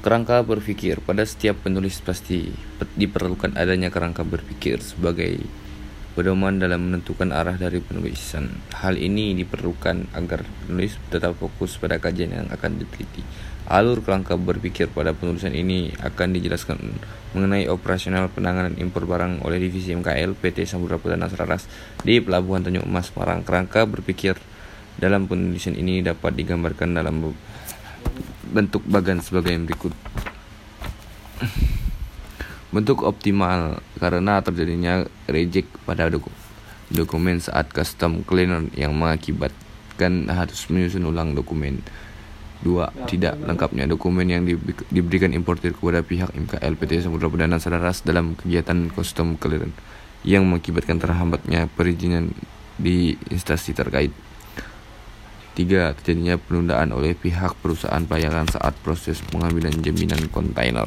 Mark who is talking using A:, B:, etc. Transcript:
A: Kerangka berpikir pada setiap penulis pasti diperlukan adanya kerangka berpikir sebagai pedoman dalam menentukan arah dari penulisan. Hal ini diperlukan agar penulis tetap fokus pada kajian yang akan diteliti. Alur kerangka berpikir pada penulisan ini akan dijelaskan mengenai operasional penanganan impor barang oleh divisi MKL PT Samudra Perdana Sararas di Pelabuhan Tanjung Emas Semarang. Kerangka berpikir dalam penulisan ini dapat digambarkan dalam bentuk bagan sebagai berikut. Bentuk optimal karena terjadinya reject pada doku dokumen saat custom cleaner yang mengakibatkan harus menyusun ulang dokumen. Dua, tidak lengkapnya dokumen yang diberikan importir kepada pihak MKL PT Samudra Perdana Sararas dalam kegiatan custom clearance yang mengakibatkan terhambatnya perizinan di instansi terkait. Tiga, terjadinya penundaan oleh pihak perusahaan pelayaran saat proses pengambilan jaminan kontainer.